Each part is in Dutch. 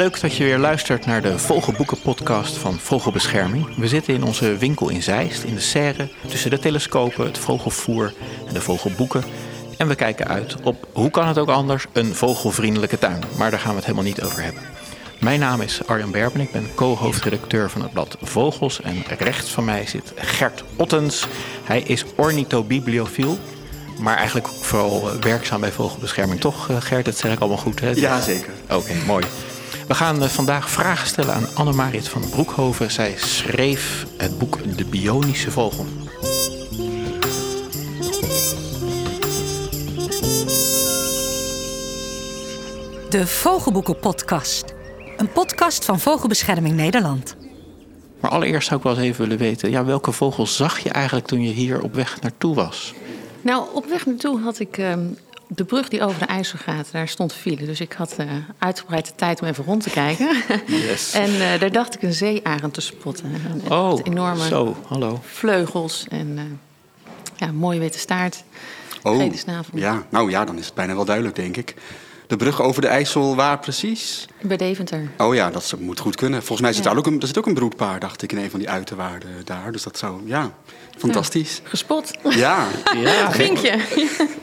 Leuk dat je weer luistert naar de Vogelboeken-podcast van Vogelbescherming. We zitten in onze winkel in Zeist, in de serre, tussen de telescopen, het vogelvoer en de vogelboeken. En we kijken uit op, hoe kan het ook anders, een vogelvriendelijke tuin. Maar daar gaan we het helemaal niet over hebben. Mijn naam is Arjan Berben, ik ben co-hoofdredacteur van het blad Vogels. En rechts van mij zit Gert Ottens. Hij is ornithobibliofiel, maar eigenlijk vooral werkzaam bij vogelbescherming. Toch, Gert? Dat zeg ik allemaal goed, hè? Ja, zeker. Oké, mooi. We gaan vandaag vragen stellen aan Annemarit van Broekhoven. Zij schreef het boek De Bionische Vogel. De Vogelboeken Podcast. Een podcast van Vogelbescherming Nederland. Maar allereerst zou ik wel eens even willen weten... Ja, welke vogel zag je eigenlijk toen je hier op weg naartoe was? Nou, op weg naartoe had ik uh, de brug die over de IJssel gaat. Daar stond file, dus ik had uh, uitgebreid de tijd om even rond te kijken. Yes. en uh, daar dacht ik een zeearend te spotten. En, oh, enorme zo, hallo. vleugels en ja, een mooie witte staart. Oh, snavel. ja. Nou ja, dan is het bijna wel duidelijk, denk ik. De brug over de IJssel, waar precies? Bij Deventer. Oh ja, dat moet goed kunnen. Volgens mij zit daar ook een, er zit ook een broedpaar, dacht ik, in een van die uiterwaarden daar. Dus dat zou, ja, fantastisch. Ja, gespot. Ja. ja. Vinkje.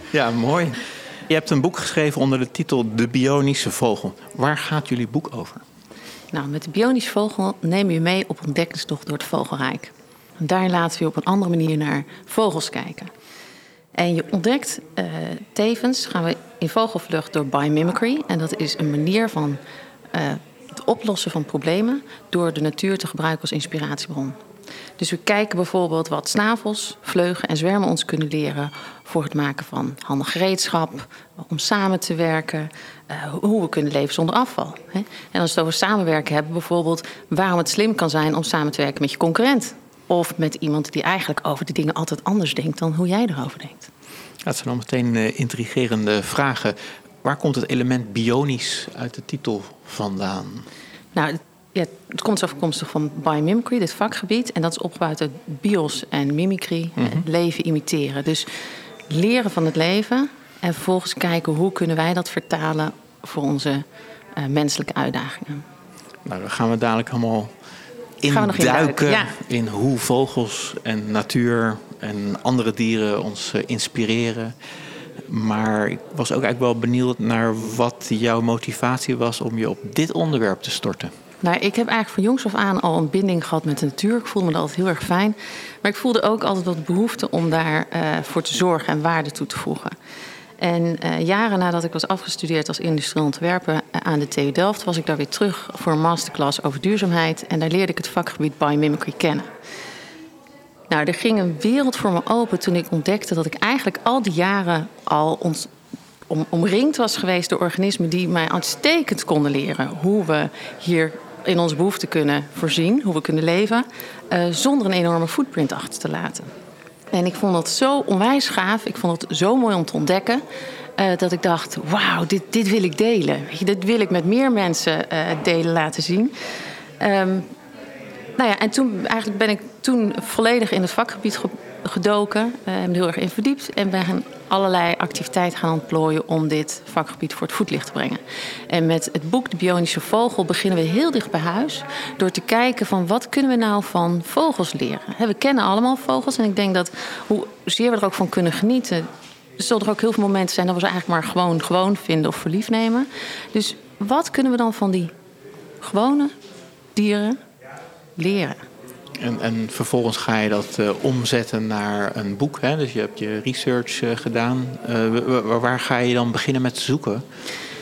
Ja, mooi. Je hebt een boek geschreven onder de titel De Bionische Vogel. Waar gaat jullie boek over? Nou, met de Bionische Vogel nemen we mee op ontdekkingstocht door het vogelrijk. Daar laten we op een andere manier naar vogels kijken. En je ontdekt uh, tevens, gaan we in vogelvlucht door biomimicry. En dat is een manier van uh, het oplossen van problemen door de natuur te gebruiken als inspiratiebron. Dus we kijken bijvoorbeeld wat snavels, vleugen en zwermen ons kunnen leren voor het maken van handig gereedschap, om samen te werken, uh, hoe we kunnen leven zonder afval. Hè? En als we het over samenwerken hebben, bijvoorbeeld waarom het slim kan zijn om samen te werken met je concurrent. Of met iemand die eigenlijk over de dingen altijd anders denkt dan hoe jij erover denkt. Dat zijn al meteen uh, intrigerende vragen. Waar komt het element bionisch uit de titel vandaan? Nou, ja, het komt afkomstig van biomimicry, dit vakgebied. En dat is opgebouwd uit bios en mimicry, mm -hmm. leven imiteren. Dus leren van het leven en vervolgens kijken hoe kunnen wij dat vertalen voor onze uh, menselijke uitdagingen. Nou, daar gaan we dadelijk allemaal induiken in, duiken, ja. in hoe vogels en natuur en andere dieren ons uh, inspireren. Maar ik was ook eigenlijk wel benieuwd naar wat jouw motivatie was om je op dit onderwerp te storten. Nou, ik heb eigenlijk van jongs af aan al een binding gehad met de natuur. Ik voelde me dat altijd heel erg fijn. Maar ik voelde ook altijd wat behoefte om daarvoor uh, voor te zorgen en waarde toe te voegen. En uh, jaren nadat ik was afgestudeerd als industrieel ontwerper aan de TU Delft, was ik daar weer terug voor een masterclass over duurzaamheid. En daar leerde ik het vakgebied biomimicry kennen. Nou, er ging een wereld voor me open toen ik ontdekte dat ik eigenlijk al die jaren al omringd was geweest door organismen die mij uitstekend konden leren hoe we hier in onze behoeften kunnen voorzien, hoe we kunnen leven, uh, zonder een enorme footprint achter te laten. En ik vond dat zo onwijs gaaf, ik vond het zo mooi om te ontdekken, uh, dat ik dacht, wauw, dit, dit wil ik delen. Dit wil ik met meer mensen uh, delen, laten zien. Um, nou ja, en toen eigenlijk ben ik toen volledig in het vakgebied gedoken, uh, heb me heel erg in verdiept en ben allerlei activiteiten gaan ontplooien om dit vakgebied voor het voetlicht te brengen. En met het boek De Bionische Vogel beginnen we heel dicht bij huis door te kijken van wat kunnen we nou van vogels leren. We kennen allemaal vogels en ik denk dat hoezeer we er ook van kunnen genieten, er zullen er ook heel veel momenten zijn dat we ze eigenlijk maar gewoon, gewoon vinden of verliefd nemen. Dus wat kunnen we dan van die gewone dieren leren? En, en, vervolgens ga je dat uh, omzetten naar een boek. Hè? Dus je hebt je research uh, gedaan. Uh, waar ga je dan beginnen met zoeken?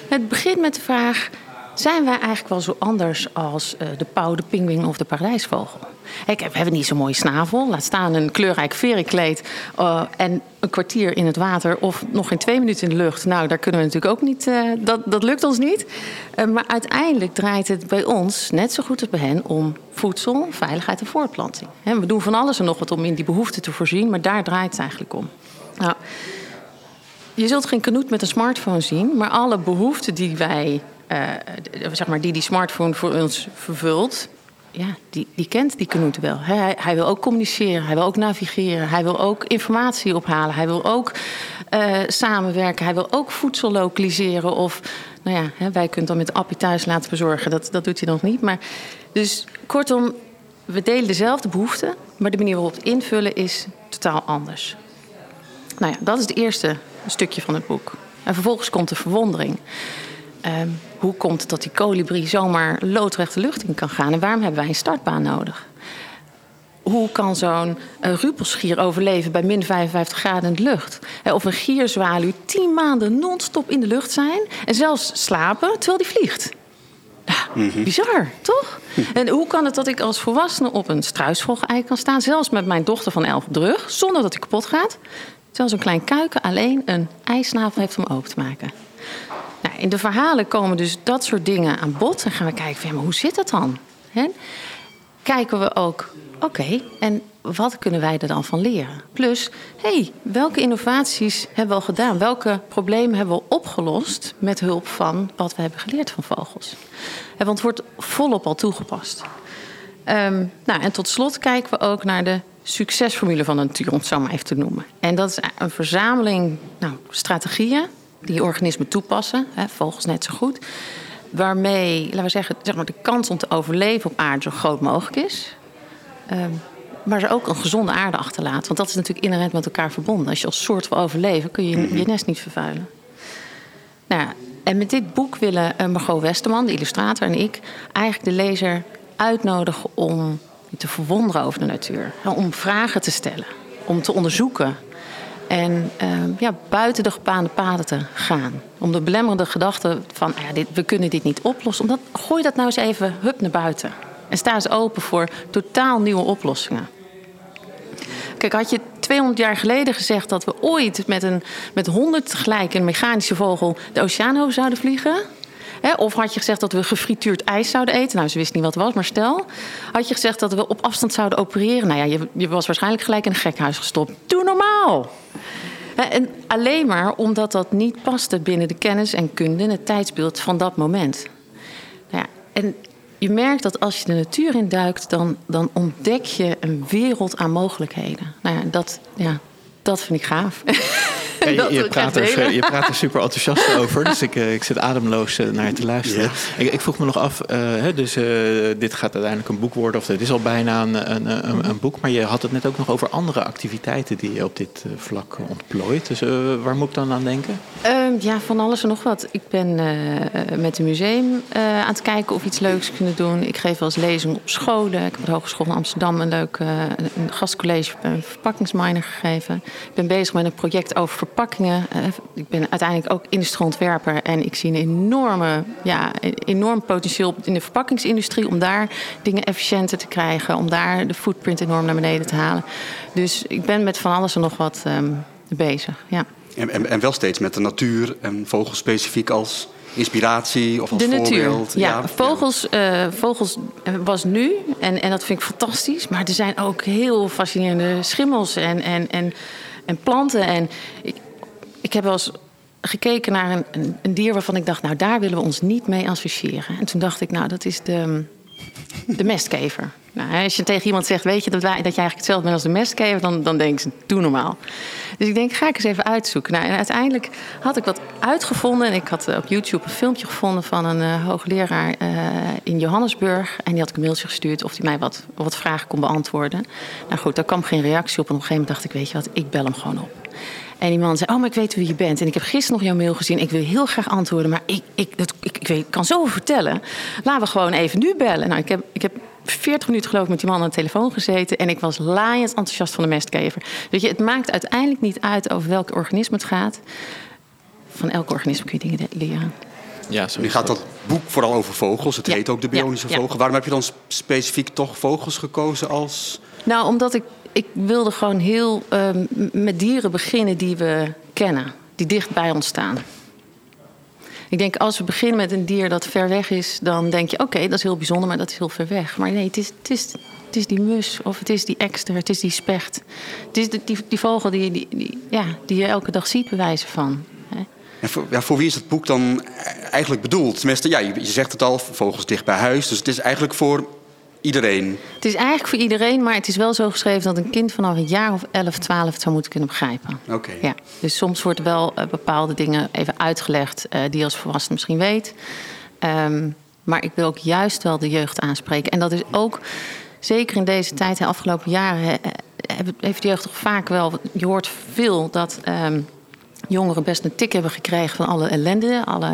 Het begint met de vraag: zijn wij eigenlijk wel zo anders als de pauw, de pinguïn of de paradijsvogel? Heb, we hebben niet zo'n mooie snavel. Laat staan een kleurrijk verenkleed uh, en een kwartier in het water of nog geen twee minuten in de lucht. Nou, daar kunnen we natuurlijk ook niet. Uh, dat, dat lukt ons niet. Maar uiteindelijk draait het bij ons, net zo goed als bij hen, om voedsel, veiligheid en voortplanting. We doen van alles en nog wat om in die behoeften te voorzien, maar daar draait het eigenlijk om. Nou, je zult geen kanoet met een smartphone zien, maar alle behoeften die wij, zeg maar, die die smartphone voor ons vervult, ja, die, die kent die Knut wel. Hij, hij, wil ook communiceren, hij wil ook navigeren, hij wil ook informatie ophalen, hij wil ook uh, samenwerken, hij wil ook voedsel lokaliseren of Nou ja, hè, wij kunnen dan met Appie thuis laten bezorgen. Dat, dat doet hij nog niet. Maar, dus kortom, we delen dezelfde behoeften, maar de manier waarop het invullen is totaal anders. Nou ja, dat is het eerste stukje van het boek. En vervolgens komt de verwondering. Ehm, hoe komt het dat die kolibrie zomaar loodrecht de lucht in kan gaan? En waarom hebben wij een startbaan nodig? Hoe kan zo'n uh, rupelsgier overleven bij min 55 graden in de lucht? of een gierzwaluw tien maanden non-stop in de lucht zijn en zelfs slapen terwijl die vliegt? Nou, mhm. Bizar, toch? En hoe kan het dat ik als volwassene op een struisvogel-ei kan staan, zelfs met mijn dochter van elf op de rug, zonder dat hij kapot gaat? Terwijl zo'n klein kuiken alleen een ijsnavel heeft om open te maken. Nou, in de verhalen komen dus dat soort dingen aan bod. En gaan we kijken, van, maar hoe zit dat dan? Kijken we ook, oké, en wat kunnen wij er dan van leren? Plus, hey, welke innovaties hebben we al gedaan? Welke problemen hebben we opgelost met hulp van wat we hebben geleerd van vogels? Want het wordt volop al toegepast. Um, nou, en tot slot kijken we ook naar de succesformule van de natuur, om het zo maar even te noemen. En dat is een verzameling nou, strategieën die organismen toepassen, hè, vogels net zo goed, waarmee, laten we zeggen, zeg maar, de kans om te overleven op aarde zo groot mogelijk is. Um, maar ze ook een gezonde aarde achterlaten. Want dat is natuurlijk inherent met elkaar verbonden. Als je als soort wil overleven, kun je je nest niet vervuilen. Nou ja, en met dit boek willen eh, Margot Westerman, de illustrator, en ik eigenlijk de lezer uitnodigen om te verwonderen over de natuur. Om vragen te stellen, om te onderzoeken. En ehm, ja, buiten de gebaande paden te gaan. Om de belemmerende gedachten van ja, dit, we kunnen dit niet oplossen. Gooi dat nou eens even hup naar buiten. En sta eens open voor totaal nieuwe oplossingen. Kijk, had je 200 jaar geleden gezegd dat we ooit met, een, met 100 tegelijk een mechanische vogel de oceaan over zouden vliegen? of had je gezegd dat we gefrituurd ijs zouden eten? Nou, ze wist niet wat het was, maar stel. Had je gezegd dat we op afstand zouden opereren? Nou ja, je, je was waarschijnlijk gelijk in een gekhuis gestopt. Doe normaal! En alleen maar omdat dat niet paste binnen de kennis en kunde het tijdsbeeld van dat moment. Nou ja, en je merkt dat als je de natuur induikt, dan, dan ontdek je een wereld aan mogelijkheden. Nou ja, dat, ja, dat vind ik gaaf. je, je, praat er, je praat er super enthousiast over, dus ik, eh, ik zit ademloos eh, naar je te luisteren. Ik, ik, vroeg me nog af, hè, dus dit gaat uiteindelijk een boek worden, of het is al bijna een, een, een, een, boek, maar je had het net ook nog over andere activiteiten die je op dit vlak ontplooit. Dus waar moet ik dan aan denken? Ehm, ja, van alles en nog wat. Ik ben met het museum aan het kijken of we iets leuks kunnen doen. Ik geef wel eens lezingen op scholen. Ik heb op de Hogeschool van Amsterdam een leuk een gastcollege een verpakkingsminer gegeven. Ik ben bezig met een project over verpakkingen. Uh, ik ben uiteindelijk ook industrieel ontwerper en ik zie een enorme, ja, enorm potentieel in de verpakkingsindustrie om daar dingen efficiënter te krijgen, om daar de footprint enorm naar beneden te halen. Dus ik ben met van alles en nog wat um, bezig. Ja. En, en, en, wel steeds met de natuur en vogels specifiek als inspiratie of als de natuur. Ja, vogels, uh, vogels was nu en, en dat vind ik fantastisch. Maar er zijn ook heel fascinerende schimmels en, en, en, en planten. En ik, ik heb wel eens gekeken naar een, een, een, dier waarvan ik dacht, nou daar willen we ons niet mee associëren. En toen dacht ik, nou dat is de, de mestkever. Nou, als je tegen iemand zegt, weet je dat, wij, dat je eigenlijk hetzelfde bent als de mestkever, dan, dan denken ze, doe normaal. Dus ik denk, ga ik eens even uitzoeken. Nou, en uiteindelijk had ik wat uitgevonden. En ik had op YouTube een filmpje gevonden van een uh, hoogleraar uh, in Johannesburg. En die had ik een mailtje gestuurd of hij mij wat, wat vragen kon beantwoorden. Nou goed, daar kwam geen reactie op. En op een gegeven moment dacht ik, weet je wat, ik bel hem gewoon op. En die man zei: Oh, maar ik weet wie je bent. En ik heb gisteren nog jouw mail gezien. Ik wil heel graag antwoorden, maar ik, ik, dat, ik, ik, weet, ik kan zoveel vertellen. Laten we gewoon even nu bellen. Nou, ik heb, ik heb 40 minuten geloof ik met die man aan de telefoon gezeten. En ik was laaiend enthousiast van de mestkever. Weet je, het maakt uiteindelijk niet uit over welk organisme het gaat. Van elk organisme kun je dingen leren. Ja, nu gaat dat boek vooral over vogels. Het heet ook de bionische ja, vogel. Waarom heb je dan specifiek toch vogels gekozen als... Nou, omdat ik, ik wilde gewoon heel um, met dieren beginnen die we kennen. Die dicht bij ons staan. Ik denk, als we beginnen met een dier dat ver weg is, dan denk je: oké, dat is heel bijzonder, maar dat is heel ver weg. Maar nee, het is, het is, het is die mus, of het is die ekster, het is die specht. Het is die, die vogel die, die, die, ja, die je elke dag ziet bewijzen van. En voor, ja, voor wie is het boek dan eigenlijk bedoeld? Tenminste, ja, je, je zegt het al, vogels dicht bij huis. Dus het is eigenlijk voor iedereen. Het is eigenlijk voor iedereen, maar het is wel zo geschreven dat een kind vanaf een jaar of 11, 12 het zou moeten kunnen begrijpen. Oké. Ja, dus soms wordt wel uh, bepaalde dingen even uitgelegd uh, die je als volwassene misschien weet. Um, maar ik wil ook juist wel de jeugd aanspreken. En dat is ook zeker in deze tijd, de afgelopen jaren, heeft de jeugd toch vaak wel. Je hoort veel dat um, jongeren best een tik hebben gekregen van alle ellende, alle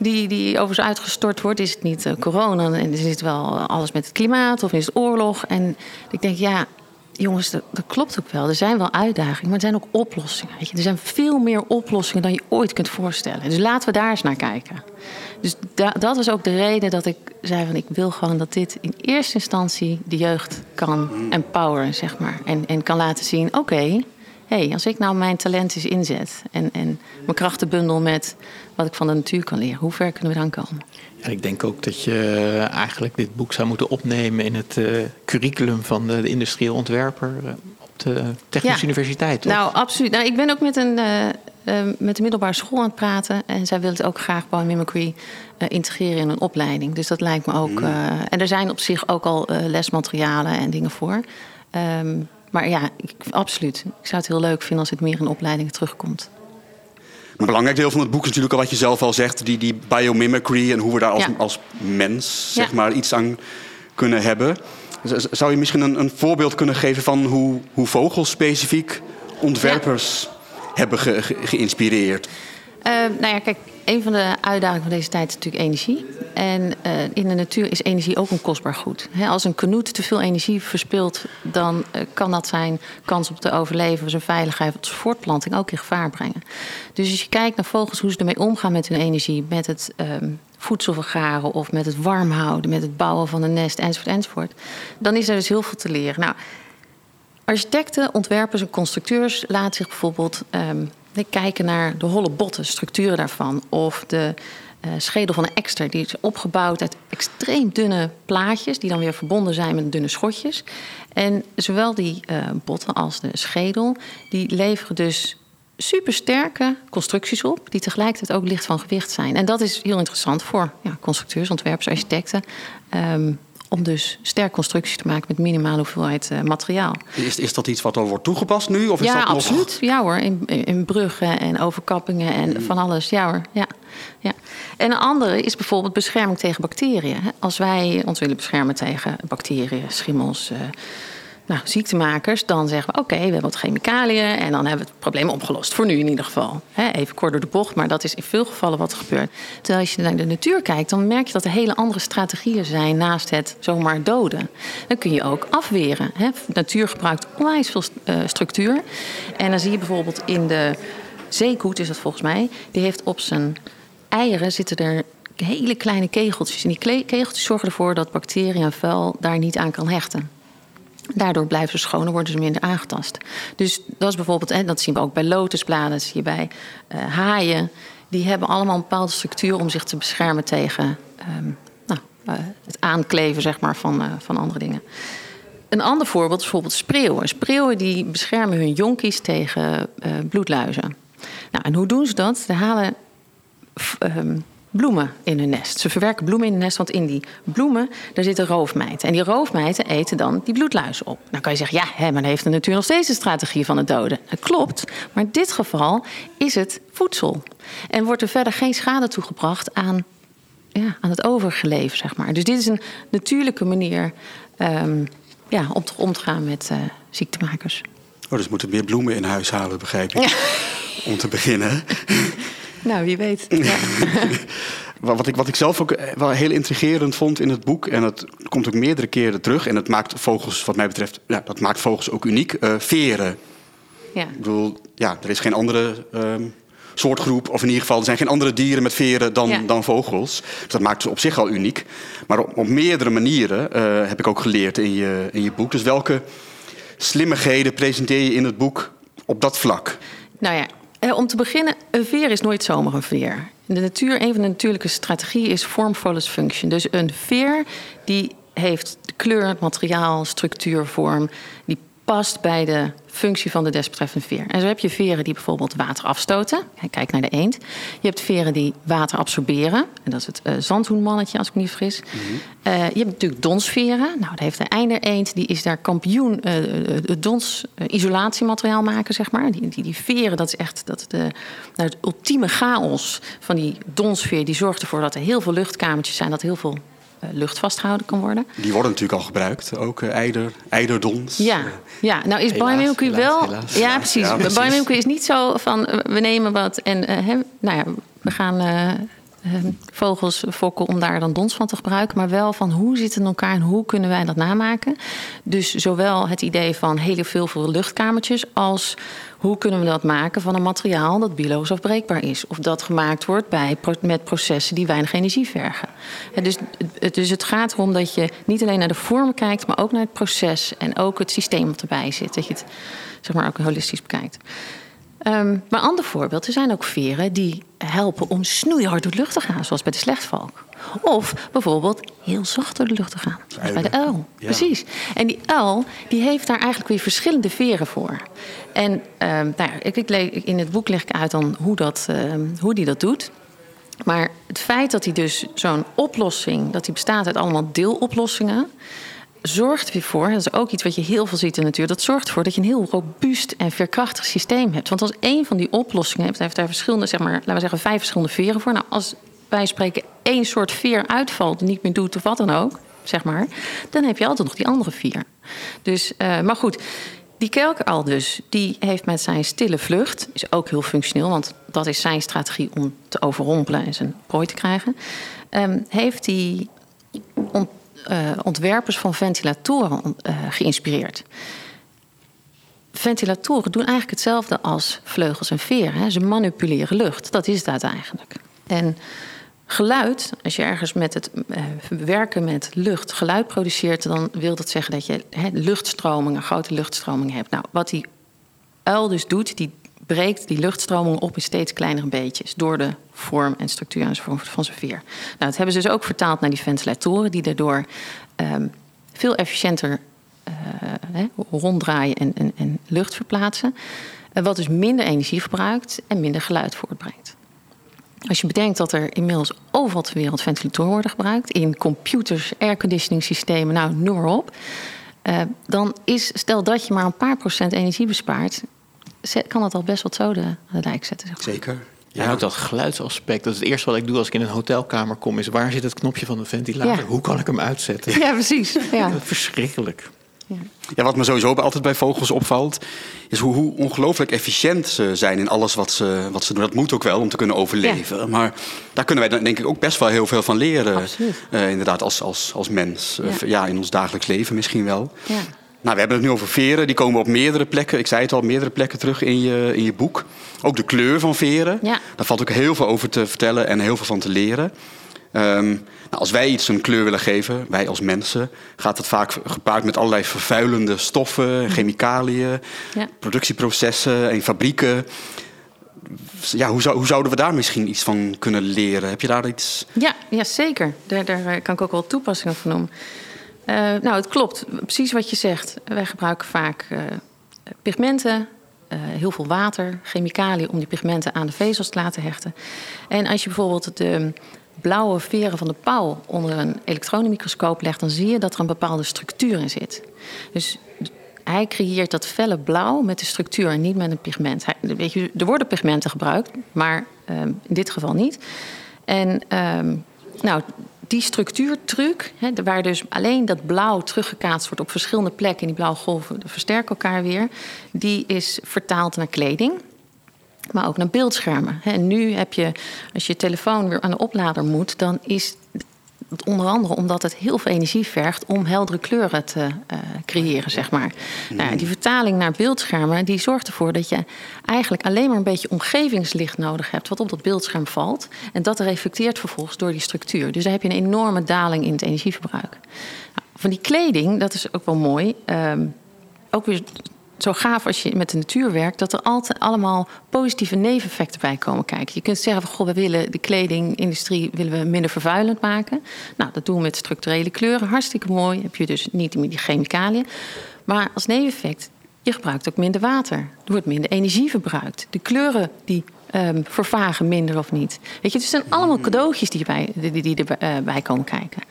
die, die overigens uitgestort wordt. Is het niet uh, corona en is het wel alles met het klimaat of is het oorlog? En ik denk, ja, jongens, dat, dat, klopt ook wel. Er zijn wel uitdagingen, maar er zijn ook oplossingen. Weet je? Er zijn veel meer oplossingen dan je ooit kunt voorstellen. Dus laten we daar eens naar kijken. Dus da, dat was ook de reden dat ik zei van ik wil gewoon dat dit in eerste instantie de jeugd kan empoweren, zeg maar. En, en kan laten zien, oké, okay, hey, als ik nou mijn talent eens inzet en, en mijn krachten bundel met wat ik van de natuur kan leren, hoe ver kunnen we dan komen? En ik denk ook dat je eigenlijk dit boek zou moeten opnemen in het uh, curriculum van de, de industrieel ontwerper uh, op de Technische ja. Universiteit. Toch? Nou, absoluut. Nou, ik ben ook met een, uh, met de middelbare school aan het praten en zij wil het ook graag biomimicry integreren in een opleiding. Dus dat lijkt me ook. en er zijn op zich ook al lesmaterialen en dingen voor. Um, maar ja, ik, absoluut. Ik zou het heel leuk vinden als het meer in opleidingen terugkomt. Een belangrijk deel van het boek is natuurlijk al wat je zelf al zegt, die, die biomimicry en hoe we daar als, ja. als mens zeg ja. maar, iets aan kunnen hebben. Zou je misschien een, een voorbeeld kunnen geven van hoe, hoe vogels specifiek ontwerpers ja. hebben ge, ge, geïnspireerd? Uh, nou ja, kijk, een van de uitdagingen van deze tijd is natuurlijk energie. En uh, in de natuur is energie ook een kostbaar goed. Als een kanoet te veel energie verspilt, dan uh, kan dat zijn kans op te overleven, zijn veiligheid, zijn voortplanting ook in gevaar brengen. Dus als je kijkt naar vogels, hoe ze ermee omgaan met hun energie, met het um, voedsel vergaren of met het warm houden, met het bouwen van een nest, enzovoort, enzovoort, dan is er dus heel veel te leren. Nou, architecten, ontwerpers en constructeurs laten zich bijvoorbeeld um, kijken naar de holle botten, structuren daarvan, of de uh, schedel van een ekster. Die is opgebouwd uit extreem dunne plaatjes, die dan weer verbonden zijn met dunne schotjes. En zowel die uh, botten als de schedel, die leveren dus supersterke constructies op, die tegelijkertijd ook licht van gewicht zijn. En dat is heel interessant voor ja, constructeurs, ontwerpers, architecten. Um, om dus sterk constructies te maken met minimale hoeveelheid uh, materiaal. Is, is dat iets wat al wordt toegepast nu? Of is ja, dat nog... absoluut. Ja hoor, in, in bruggen en overkappingen en mm. van alles. Ja hoor, ja. ja. En een andere is bijvoorbeeld bescherming tegen bacteriën. Als wij ons willen beschermen tegen bacteriën, schimmels... Uh, nou, ziektemakers, dan zeggen we: oké, we hebben wat chemicaliën en dan hebben we het probleem opgelost. Voor nu in ieder geval. Even kort door de bocht, maar dat is in veel gevallen wat er gebeurt. Terwijl als je naar de natuur kijkt, dan merk je dat er hele andere strategieën zijn naast het zomaar doden. Dan kun je ook afweren. Natuur gebruikt onwijs veel uh, structuur. En dan zie je bijvoorbeeld in de zeekoet, is dat volgens mij, die heeft op zijn eieren zitten er hele kleine kegeltjes. En die kegeltjes zorgen ervoor dat bacteriën en vuil daar niet aan kan hechten. Daardoor blijven ze schoner, worden ze minder aangetast. Dus dat is bijvoorbeeld, en dat zien we ook bij lotusbladen, zie je bij uh, haaien. Die hebben allemaal een bepaalde structuur om zich te beschermen tegen um, nou, uh, het aankleven zeg maar, van, uh, van andere dingen. Een ander voorbeeld is bijvoorbeeld spreeuwen. Spreeuwen die beschermen hun jonkies tegen bloedluizen. Nou, en hoe doen ze dat? Ze halen um, bloemen in hun nest. Ze verwerken bloemen in hun nest, want in die bloemen daar zitten roofmijten. En die roofmijten eten dan die bloedluizen op. Dan kan je zeggen, ja, hè, maar dan heeft de natuur nog steeds een strategie van het doden. Dat klopt, maar in dit geval is het voedsel. En wordt er verder geen schade toegebracht aan, ja, aan het overige leven, zeg maar. Dus dit is een natuurlijke manier um, ja, om om te gaan met uh, ziektemakers. Oh, dus moeten meer bloemen in huis halen, begrijp ik. Ja. Om te beginnen. Nou, wie weet. Ja. wat, ik, wat ik zelf ook wel heel intrigerend vond in het boek, en het komt ook meerdere keren terug, en het maakt vogels, wat mij betreft, ja, dat maakt vogels ook uniek, uh, veren. Ja. Ik bedoel, ja, er is geen andere um, soortgroep, of in ieder geval, er zijn geen andere dieren met veren dan, ja. dan vogels. Dus dat maakt ze op zich al uniek. Maar op, op meerdere manieren uh, heb ik ook geleerd in je, in je boek. Dus welke slimmigheden presenteer je in het boek op dat vlak? Nou ja, eh, om te beginnen, een veer is nooit zomaar een veer. In de natuur, een van de natuurlijke strategieën is form follows function. Dus een veer die heeft kleur, materiaal, structuur, vorm. Die past bij de functie van de desbetreffende veer. En zo heb je veren die bijvoorbeeld water afstoten. Kijk naar de eend. Je hebt veren die water absorberen. En dat is het uh, zandhoenmannetje, als ik me niet vergis. Mhm. uh, je hebt natuurlijk donsveren. Nou, daar heeft de einder eend. Die is daar kampioen uh, het dons isolatiemateriaal maken, zeg maar. Die, die, die veren, dat is echt dat de, nou, het ultieme chaos van die donsveer. Die zorgt ervoor dat er heel veel luchtkamertjes zijn. Dat heel veel eh, lucht vastgehouden kan worden. Die worden natuurlijk al gebruikt, ook uh, eider, eiderdons. Ja, ja, nou is biomimicry wel... Helaas. Ja, precies. Ja, precies. Biomimicry is niet zo van, we nemen wat en uh, nou ja, we gaan vogels fokken om daar dan dons van te gebruiken. Maar wel van hoe zit het in elkaar en hoe kunnen wij dat namaken. Dus zowel het idee van hele veel, veel luchtkamertjes als hoe kunnen we dat maken van een materiaal dat biologisch afbreekbaar is. Of dat gemaakt wordt bij, met processen die weinig energie vergen. dus, dus het gaat erom dat je niet alleen naar de vorm kijkt, maar ook naar het proces en ook het systeem wat erbij zit. Dat je het zeg maar ook holistisch bekijkt. Um, maar ander voorbeeld, er zijn ook veren die helpen om snoeihard door de lucht te gaan, zoals bij de slechtvalk. Of bijvoorbeeld heel zacht door de lucht te gaan, zoals bij de uil. Precies. En die uil die heeft daar eigenlijk weer verschillende veren voor. En um, nou ik, ik, in het boek leg ik uit dan hoe, dat, um, hoe die dat doet. Maar het feit dat hij dus zo'n oplossing, dat die bestaat uit allemaal deeloplossingen zorgt weer voor, dat is ook iets wat je heel veel ziet in de natuur, dat zorgt ervoor dat je een heel robuust en veerkrachtig systeem hebt. Want als één van die oplossingen hebt, heeft daar verschillende, zeg maar, laten we zeggen, vijf verschillende veren voor. Nou, als wij spreken één soort veer uitvalt, niet meer doet of wat dan ook, zeg maar, dan heb je altijd nog die andere vier. Dus, uh, maar goed. Die kelker al dus, die heeft met zijn stille vlucht, is ook heel functioneel, want dat is zijn strategie om te overrompelen en zijn prooi te krijgen. Um, heeft hij uh, ontwerpers van ventilatoren uh, geïnspireerd. Ventilatoren doen eigenlijk hetzelfde als vleugels en veren. Hè. Ze manipuleren lucht. Dat is het eigenlijk. En geluid, als je ergens met het uh, werken met lucht geluid produceert, dan wil dat zeggen dat je hè, luchtstromingen, grote luchtstromingen hebt. Nou, wat die uil dus doet, die breekt die luchtstroming op in steeds kleinere beetjes. Door de vorm en structuur van zijn veer. Nou, dat hebben ze dus ook vertaald naar die ventilatoren, die daardoor um, veel efficiënter uh, ronddraaien en, en, en, lucht verplaatsen. Uh, wat dus minder energie verbruikt en minder geluid voortbrengt. Als je bedenkt dat er inmiddels overal ter wereld ventilatoren worden gebruikt, in computers, airconditioning systemen, nou noem maar op. Uh, dan is, stel dat je maar een paar procent energie bespaart, kan dat al best wat zoden aan de dijk zetten. Zeg maar. Zeker. Ja, ook dat geluidsaspect. Dat is het eerste wat ik doe als ik in een hotelkamer kom. Is waar zit het knopje van de ventilator? Hoe kan ik hem uitzetten? Ja, precies. Ja. Verschrikkelijk. Ja. ja. wat me sowieso altijd bij vogels opvalt, is hoe, hoe, ongelooflijk efficiënt ze zijn in alles wat ze, wat ze doen. Dat moet ook wel om te kunnen overleven. Maar daar kunnen wij denk ik ook best wel heel veel van leren. Uh, inderdaad, als, als, als mens. Ja. ja. in ons dagelijks leven misschien wel. Nou, we hebben het nu over veren. Die komen op meerdere plekken. Ik zei het al, meerdere plekken terug in je, in je boek. Ook de kleur van veren. Ja. Daar valt ook heel veel over te vertellen en heel veel van te leren. Um, nou, als wij iets een kleur willen geven, wij als mensen, gaat het vaak gepaard met allerlei vervuilende stoffen, chemicaliën, ja. productieprocessen en fabrieken. Ja, hoe, zou, hoe, zouden we daar misschien iets van kunnen leren? Heb je daar iets? Ja, ja zeker. Daar, daar kan ik ook wel toepassingen van noemen. Uh, nou, het klopt. Precies wat je zegt. Wij gebruiken vaak uh, pigmenten, uh, heel veel water, chemicaliën om die pigmenten aan de vezels te laten hechten. En als je bijvoorbeeld de blauwe veren van de pauw onder een elektronenmicroscoop legt, dan zie je dat er een bepaalde structuur in zit. Dus hij creëert dat felle blauw met de structuur en niet met een pigment. Er worden pigmenten gebruikt, maar um, in dit geval niet. En um, nou, die structuurtruc, hè, waar dus alleen dat blauw teruggekaatst wordt op verschillende plekken, en die blauwe golven versterken elkaar weer, die is vertaald naar kleding. Maar ook naar beeldschermen. En nu heb je, als je telefoon weer aan de oplader moet, dan is Onder andere omdat het heel veel energie vergt om heldere kleuren te uh, creëren, zeg maar. Nou, die vertaling naar beeldschermen die zorgt ervoor dat je eigenlijk alleen maar een beetje omgevingslicht nodig hebt, wat op dat beeldscherm valt. En dat reflecteert vervolgens door die structuur. Dus daar heb je een enorme daling in het energieverbruik. Nou, van die kleding, dat is ook wel mooi. Um, ook weer zo gaaf als je met de natuur werkt, dat er altijd allemaal positieve neveneffecten bij komen kijken. Je kunt zeggen van goh, we willen de kledingindustrie willen we minder vervuilend maken. Nou, dat doen we met structurele kleuren. Hartstikke mooi. Heb je dus niet meer die chemicaliën. Maar als neveneffect je gebruikt ook minder water. Er wordt minder energie verbruikt. De kleuren die um, vervagen minder of niet. Weet je, het zijn allemaal cadeautjes die, bij, die, die erbij uh, komen kijken.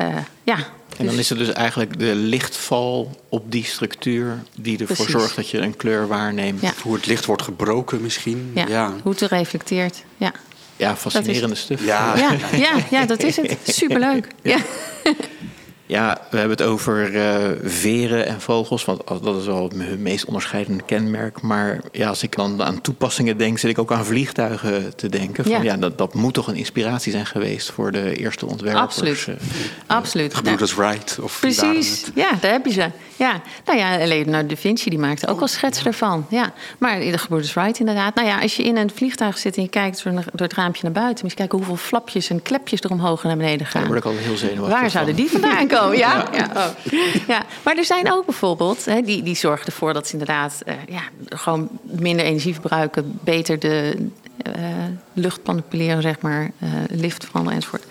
Uh, ja, en dan is het dus eigenlijk de lichtval op die structuur die ervoor Precies. zorgt dat je een kleur waarneemt. Ja. Hoe het licht wordt gebroken misschien. Ja, ja. hoe het reflecteert. Ja, ja fascinerende stuff. Ja. Ja, ja, ja, dat is het. Superleuk. ja. Ja, we hebben het over uh, veren en vogels, want dat is wel hun meest onderscheidende kenmerk. Maar ja, als ik dan aan toepassingen denk, zit ik ook aan vliegtuigen te denken. Van, ja. dat, dat moet toch een inspiratie zijn geweest voor de eerste ontwerpers. Absoluut. Uh, Absoluut. Gebroeders Wright. Of Precies, ja, daar heb je ze. Ja, nou ja, Leonardo da Vinci die maakte ook wel schets ervan. Ja, maar de gebroeders Wright inderdaad. Nou ja, als je in een vliegtuig zit en je kijkt door, het raampje naar buiten... moet je kijken hoeveel flapjes en klepjes er omhoog en naar beneden gaan. Daar word ik al heel zenuwachtig Waar zouden die vandaan komen? Ja? Ja. Oh. ja. Maar er zijn ook bijvoorbeeld, hè, die, die zorgen ervoor dat ze inderdaad uh, ja, gewoon minder energie verbruiken, beter de uh, lucht manipuleren, zeg maar, uh, lift veranderen enzovoort.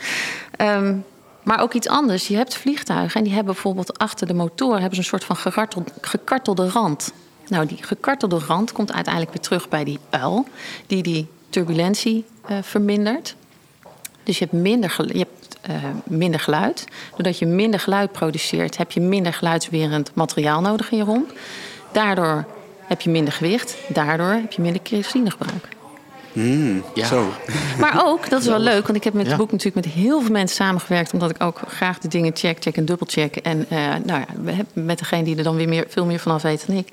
Um, maar ook iets anders. Je hebt vliegtuigen en die hebben bijvoorbeeld achter de motor hebben ze een soort van gekartelde, gekartelde rand. Nou, die gekartelde rand komt uiteindelijk weer terug bij die uil, die die turbulentie vermindert. Dus je hebt minder, je hebt uh, minder geluid. Doordat je minder geluid produceert, heb je minder geluidswerend materiaal nodig in je romp. Daardoor heb je minder gewicht. Daardoor heb je minder kerosinegebruik. Mm, ja. Zo. Maar ook, dat is wel leuk, want ik heb met het boek natuurlijk met heel veel mensen samengewerkt, omdat ik ook graag de dingen check, check en dubbelcheck. En uh, nou ja, met degene die er dan weer meer, veel meer vanaf weet dan ik,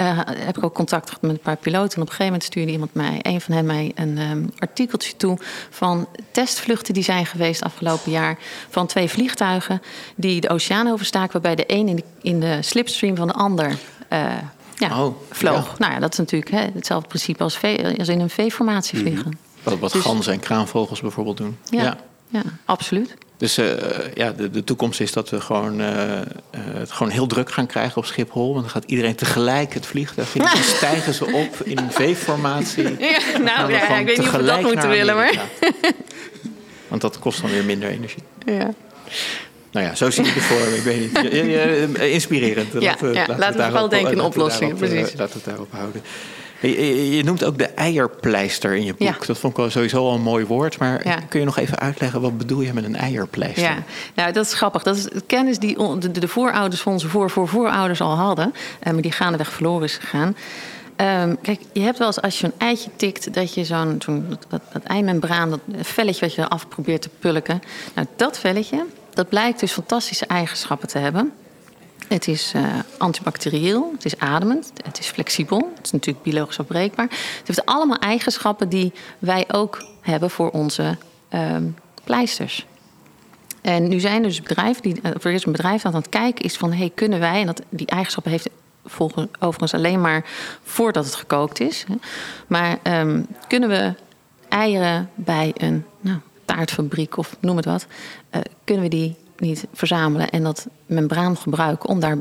uh, heb ik ook contact gehad met een paar piloten. En op een gegeven moment stuurde iemand mij, een van hen mij, een um, artikeltje toe van testvluchten die zijn geweest afgelopen jaar van twee vliegtuigen die de oceaan overstaken, waarbij de een in de, in de slipstream van de ander. Uh, ja, oh, vloog. Nou ja, dat is natuurlijk hè, hetzelfde principe als, als in een V-formatie mhm. vliegen. Wat, wat dus, ganzen en kraanvogels bijvoorbeeld doen. Ja, ja. absoluut. Dus uh, ja, de, de toekomst is dat we gewoon, uh, het gewoon heel druk gaan krijgen op Schiphol. Want dan gaat iedereen tegelijk het vliegtuig in. Dan stijgen ze op in een V-formatie. Ja, nou ja, ik weet niet of we dat moeten willen, maar... Want dat kost dan weer minder energie. Ja. Nou ja, zo zie ik het voor Ik weet niet. Inspirerend. Ja, dat, ja. laten we vooral denken in oplossingen. Precies. Laten we het daarop houden. Je, noemt ook de eierpleister in je boek. Dat vond ik wel sowieso al een mooi woord. Maar kun je nog even uitleggen, wat bedoel je met een eierpleister? Ja, nou, dat is grappig. Dat is kennis die de, de voorouders van onze voor, voor voorouders al hadden. Uh, maar die gaandeweg verloren is gegaan. Um, kijk, je hebt wel eens als je een eitje tikt, dat je zo'n zo dat, dat, eimembraan, dat velletje wat je eraf probeert te pulken. Nou, dat velletje, dat blijkt dus fantastische eigenschappen te hebben. Het is uh, antibacterieel, het is ademend, het is flexibel, het is natuurlijk biologisch afbreekbaar. Het heeft allemaal eigenschappen die wij ook hebben voor onze um, pleisters. En nu zijn er dus bedrijven die, of er is een bedrijf dat aan het kijken is van, hey, kunnen wij, en dat, die eigenschappen heeft volgens, overigens alleen maar voordat het gekookt is, hè, maar um, kunnen we eieren bij een nou, taartfabriek of noem het wat, uh, kunnen we die niet verzamelen en dat membraan gebruiken om daar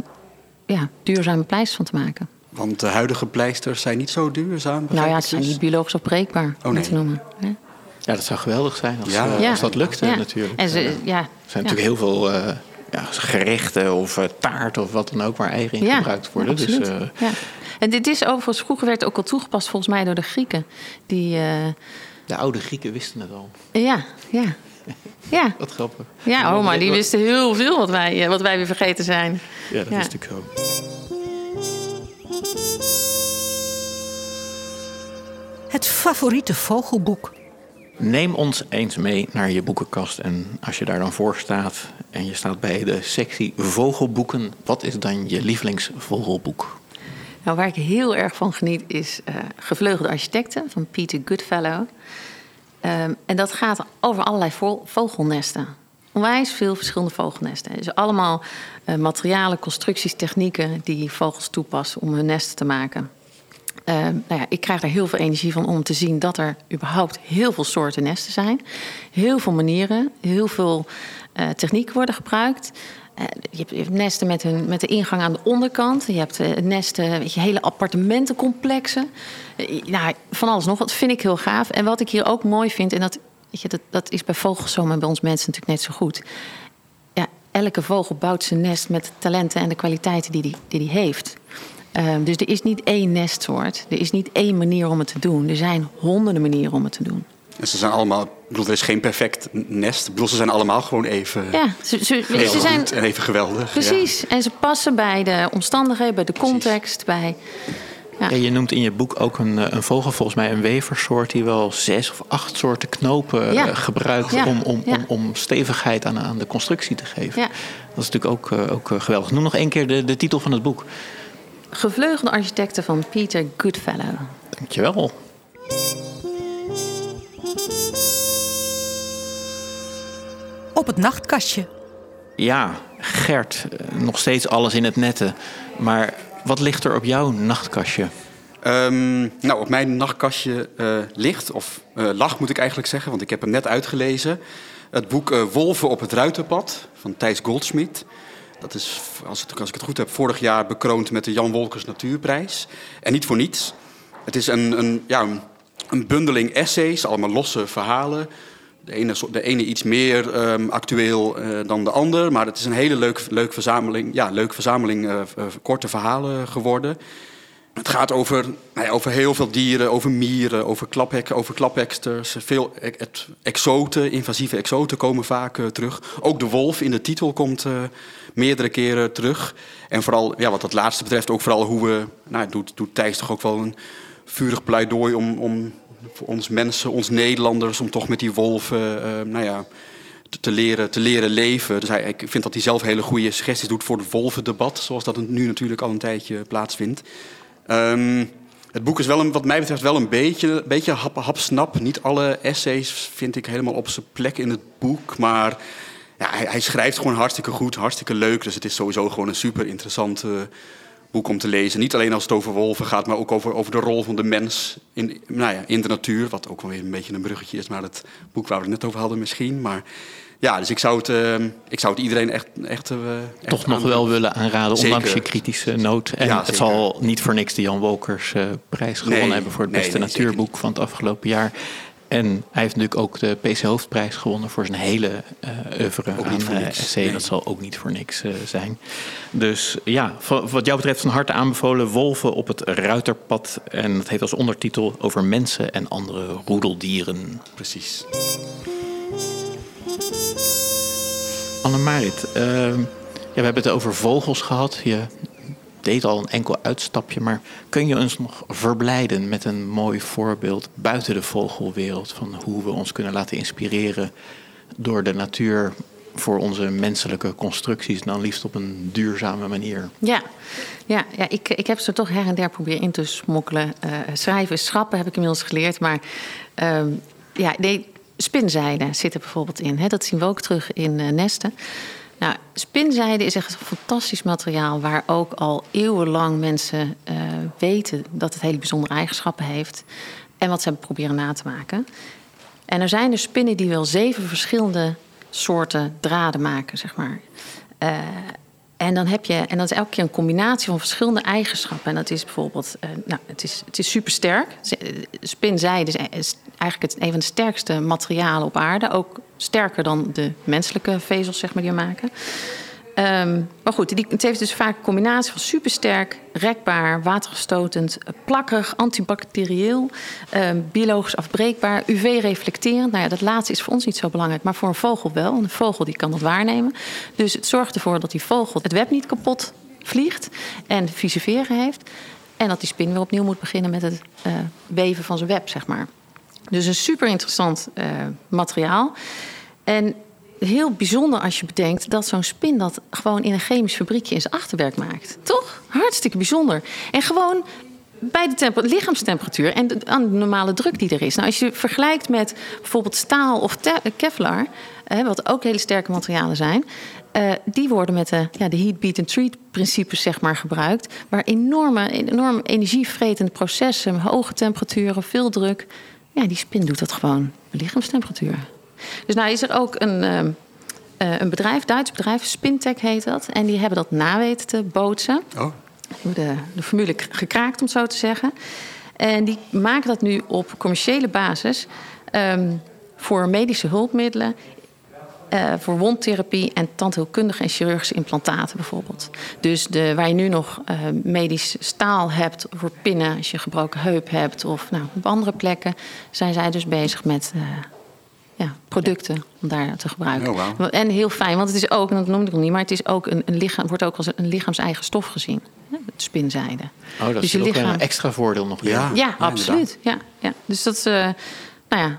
ja, duurzame pleisters van te maken. Want de huidige pleisters zijn niet zo duurzaam? Nou ja, het zijn niet biologisch opbreekbaar, oh, nee. te noemen. Hè? Ja, dat zou geweldig zijn als, ja. uh, als dat lukte ja. natuurlijk. En ze, ja. Er zijn natuurlijk heel veel uh, ja, gerechten of uh, taart of wat dan ook waar eieren in gebruikt worden. Dus, ja. En dit is overigens, vroeger werd ook al toegepast volgens mij door de Grieken. Die, de oude Grieken wisten het al. Ja, ja. Ja. Wat grappig. Ja, oh, maar die wisten heel veel wat wij, wat wij weer vergeten zijn. Ja, dat wist ik zo. Het favoriete vogelboek. Neem ons eens mee naar je boekenkast. En als je daar dan voor staat en je staat bij de sectie vogelboeken, wat is dan je lievelingsvogelboek? Nou, waar ik heel erg van geniet is uh, Gevleugelde Architecten van Peter Goodfellow. Um, en dat gaat over allerlei vogelnesten. Onwijs veel verschillende vogelnesten. Dus allemaal uh, materialen, constructies, technieken die vogels toepassen om hun nesten te maken. Uh, nou ja, ik krijg er heel veel energie van om te zien dat er überhaupt heel veel soorten nesten zijn. Heel veel manieren, heel veel uh, technieken worden gebruikt. Uh, je, hebt, nesten met, hun, met de ingang aan de onderkant. Je hebt uh, nesten, weet je, hele appartementencomplexen. Uh, nou, van alles nog. Dat vind ik heel gaaf. En wat ik hier ook mooi vind, en dat, weet je, dat, dat is bij vogels zo, maar bij ons mensen natuurlijk net zo goed. Ja, elke vogel bouwt zijn nest met de talenten en de kwaliteiten die hij die, die, die heeft. Ehm, dus er is niet één nestsoort. Er is niet één manier om het te doen. Er zijn honderden manieren om het te doen. En ze zijn allemaal, ik bedoel, er is geen perfect nest. Ik bedoel, ze zijn allemaal gewoon even. Ja, ze, ze, ze zijn. En even geweldig. Precies. En ze passen bij de omstandigheden, bij de context, bij. Ja. je noemt in je boek ook een, eh, een, vogel, volgens mij een weversoort, die wel zes of acht soorten knopen ja. gebruikt om, om, om, om, stevigheid aan, aan de constructie te geven. Dat is natuurlijk ook, uh, ook geweldig. Noem nog één keer de, de titel van het boek. Gevleugelde architecten van Peter Goodfellow. Dankjewel. Op het nachtkastje. Ja, Gert, nog steeds alles in het netten. Maar wat ligt er op jouw nachtkastje? Um, nou, op mijn nachtkastje uh, ligt, of uh, lag moet ik eigenlijk zeggen, want ik heb hem net uitgelezen. Het boek uh, Wolven op het Ruitenpad van Thijs Goldsmit. Dat is, als, het, als, ik het goed heb, vorig jaar bekroond met de Jan Wolkers Natuurprijs. En niet voor niets. Het is een, een, ja, een bundeling essays, allemaal losse verhalen. De ene, de ene iets meer um, actueel uh, dan de ander. Maar het is een hele leuk, leuk verzameling, ja, leuk verzameling uh, korte verhalen geworden. Het gaat over, nou over heel veel dieren, over mieren, over, klaphek, over klapheksters. Veel exoten, invasieve exoten komen vaak terug. Ook de wolf in de titel komt meerdere keren terug. En vooral, ja, wat dat laatste betreft, ook vooral hoe we... Nou, doet, doet Thijs toch ook wel een vurig pleidooi om, om voor ons mensen, ons Nederlanders, om toch met die wolven, uh, nou ja, te, leren, te leren leven. Dus hij, ik vind dat hij zelf hele goede suggesties doet voor het wolvendebat, zoals dat nu natuurlijk al een tijdje plaatsvindt. Um, het boek is wel een, wat mij betreft wel een beetje, beetje hap, hapsnap. Niet alle essays vind ik helemaal op zijn plek in het boek, maar ja, hij, hij, schrijft gewoon hartstikke goed, hartstikke leuk. Dus het is sowieso gewoon een super interessante boek om te lezen. Niet alleen als het over wolven gaat, maar ook over, over de rol van de mens in, nou ja, in de natuur. Wat ook wel weer een beetje een bruggetje is naar het boek waar we het net over hadden misschien. Maar ja, dus ik zou het, uh, ik zou het iedereen echt... echt, uh, Toch nog wel willen aanraden, ondanks je kritische noot. En ja, het zal niet voor niks de Jan Wolkers uh, prijs gewonnen nee, hebben... voor het beste nee, natuurboek van het afgelopen jaar. En hij heeft natuurlijk ook de PC Hoofdprijs gewonnen voor zijn hele uh, oeuvre ook aan uh, essay. Dat zal ook niet voor niks uh, zijn. Dus ja, wat jou betreft van harte aanbevolen Wolven op het Ruiterpad. En dat heeft als ondertitel over mensen en andere roedeldieren. Precies. Annemarit, ja, we hebben het over vogels gehad. Je deed al een enkel uitstapje, maar kun je ons nog verblijden met een mooi voorbeeld buiten de vogelwereld van hoe we ons kunnen laten inspireren door de natuur voor onze menselijke constructies, dan liefst op een duurzame manier. Ja, ja, ja ik, ik heb ze toch her en der proberen in te smokkelen. Uh, schrijven, schrappen heb ik inmiddels geleerd, maar uh, ja, nee, spinzijde bijvoorbeeld in. Hè? Dat zien we ook terug in uh, nesten. Nou, spinzijde is echt een fantastisch materiaal waar ook al eeuwenlang mensen uh, weten dat het hele bijzondere eigenschappen heeft. En wat ze proberen na te maken. En er zijn dus spinnen die wel zeven verschillende soorten draden maken, zeg maar. Uh, en dan heb je, en dat is elke keer een combinatie van verschillende eigenschappen. En dat is bijvoorbeeld, uh, nou, het is, het is supersterk. Spinzijde is eigenlijk het, een van de sterkste materialen op aarde. Ook sterker dan de menselijke vezels, zeg maar, die we maken. Um, maar goed, die, het heeft dus vaak een combinatie van supersterk, rekbaar, watergestotend, plakkerig, antibacterieel, um, biologisch afbreekbaar, UV-reflecterend. Nou ja, dat laatste is voor ons niet zo belangrijk, maar voor een vogel wel. Een vogel die kan dat waarnemen. Dus het zorgt ervoor dat die vogel het web niet kapot vliegt en visiveren heeft. En dat die spin weer opnieuw moet beginnen met het uh, weven van zijn web, zeg maar. Dus een super interessant uh, materiaal. En heel bijzonder als je bedenkt dat zo'n spin dat gewoon in een chemisch fabriekje in zijn achterwerk maakt. Toch? Hartstikke bijzonder. En gewoon bij de lichaamstemperatuur en de, aan de normale druk die er is. Nou, als je vergelijkt met bijvoorbeeld staal of Kevlar, eh, wat ook hele sterke materialen zijn, uh, die worden met de, ja, de heat, beat and treat principes zeg maar, gebruikt, waar enorme, enorm energievretende processen, hoge temperaturen, veel druk, ja, die spin doet dat gewoon bij lichaamstemperatuur. Dus nou is er ook een, uh, een bedrijf, Duits bedrijf, Spintech heet dat. En die hebben dat na weten te bootsen. Oh. De, de formule gekraakt, om het zo te zeggen. En die maken dat nu op commerciële basis um, voor medische hulpmiddelen uh, voor wondtherapie en tandheelkundige en chirurgische implantaten bijvoorbeeld. Dus de, waar je nu nog uh, medisch staal hebt voor pinnen als je gebroken heup hebt of nou, op andere plekken, zijn zij dus bezig met uh, ja, producten om daar te gebruiken. Oh, wow. En heel fijn, want het is ook, en dat noem ik nog niet, maar het is ook een, een lichaam, wordt ook als een lichaams-eigen stof gezien. Het spinzijde. Oh, dat Dus is je ook lichaam- een extra voordeel nog weer. Ja. Ja, absoluut. Ja, ja. Dus dat is, eh, nou ja,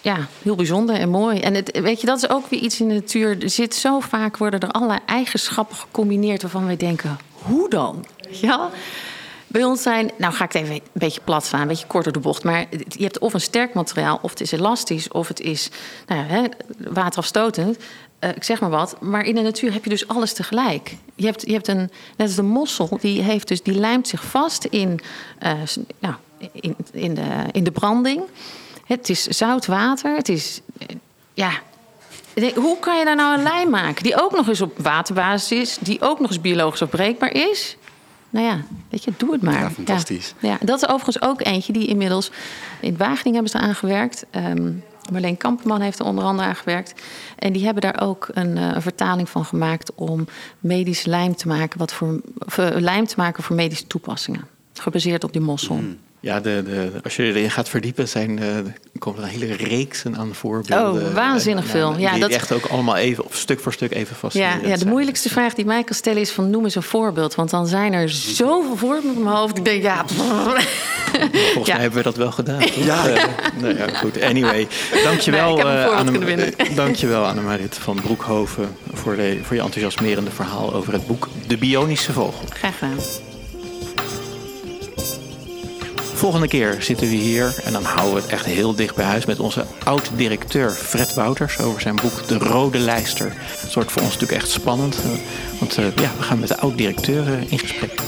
ja, heel bijzonder en mooi. En het, weet je, dat is ook weer iets in de natuur. Er zit zo vaak worden er allerlei eigenschappen gecombineerd waarvan wij denken: hoe dan? Ja. Bij ons zijn, nou ga ik het even een beetje plat slaan, een beetje kort door de bocht. Maar je hebt of een sterk materiaal, of het is elastisch, of het is nou ja, waterafstotend. Eh, ik zeg maar wat. Maar in de natuur heb je dus alles tegelijk. Je hebt, je hebt een, net als de mossel, die, heeft dus, die lijmt zich vast in, eh, nou, in, in, de, in de branding. Het is zout water. Het is, eh, ja, hoe kan je daar nou een lijm maken die ook nog eens op waterbasis is, die ook nog eens biologisch afbreekbaar is? Nou ja, weet je, doe het maar. Ja, fantastisch. Ja, ja, dat is overigens ook eentje die inmiddels in Wageningen hebben ze aan gewerkt. Ehm, Marleen Kamperman heeft er onder andere aan gewerkt. En die hebben daar ook een, eh, een vertaling van gemaakt om medisch lijm te maken, wat voor, of, eh, lijm te maken voor medische toepassingen. Gebaseerd op die mossel. Mm. Ja, de, de, als je erin gaat verdiepen, zijn, eh, er komen er een hele reeksen aan voorbeelden. Oh, waanzinnig Eh, veel. Ja, die dat- echt ook allemaal even, of stuk voor stuk even Ja, fascinerend ja, de moeilijkste vraag die mij kan stellen is van noem eens een voorbeeld. Want dan zijn er zoveel voorbeelden in mijn hoofd. Ik denk, ja, Volgens Ja. mij hebben we dat wel gedaan. toch? Ja. Eh, nou ja, goed. Anyway, dankjewel, Nee, eh, voorbeeld Anne- eh, dankjewel Annemarit van Broekhoven voor, de, voor je enthousiasmerende verhaal over het boek De Bionische Vogel. graag gedaan. Volgende keer zitten we hier en dan houden we het echt heel dicht bij huis met onze oud-directeur Fred Wouters over zijn boek De Rode Lijster. Het wordt voor ons natuurlijk echt spannend, eh, want eh, ja, we gaan met de oud-directeur eh, in gesprek.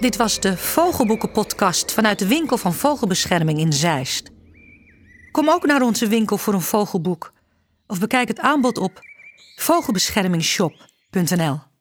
Dit was de Vogelboeken-podcast vanuit de winkel van Vogelbescherming in Zeist. Kom ook naar onze winkel voor een vogelboek of bekijk het aanbod op vogelbeschermingshop.nl.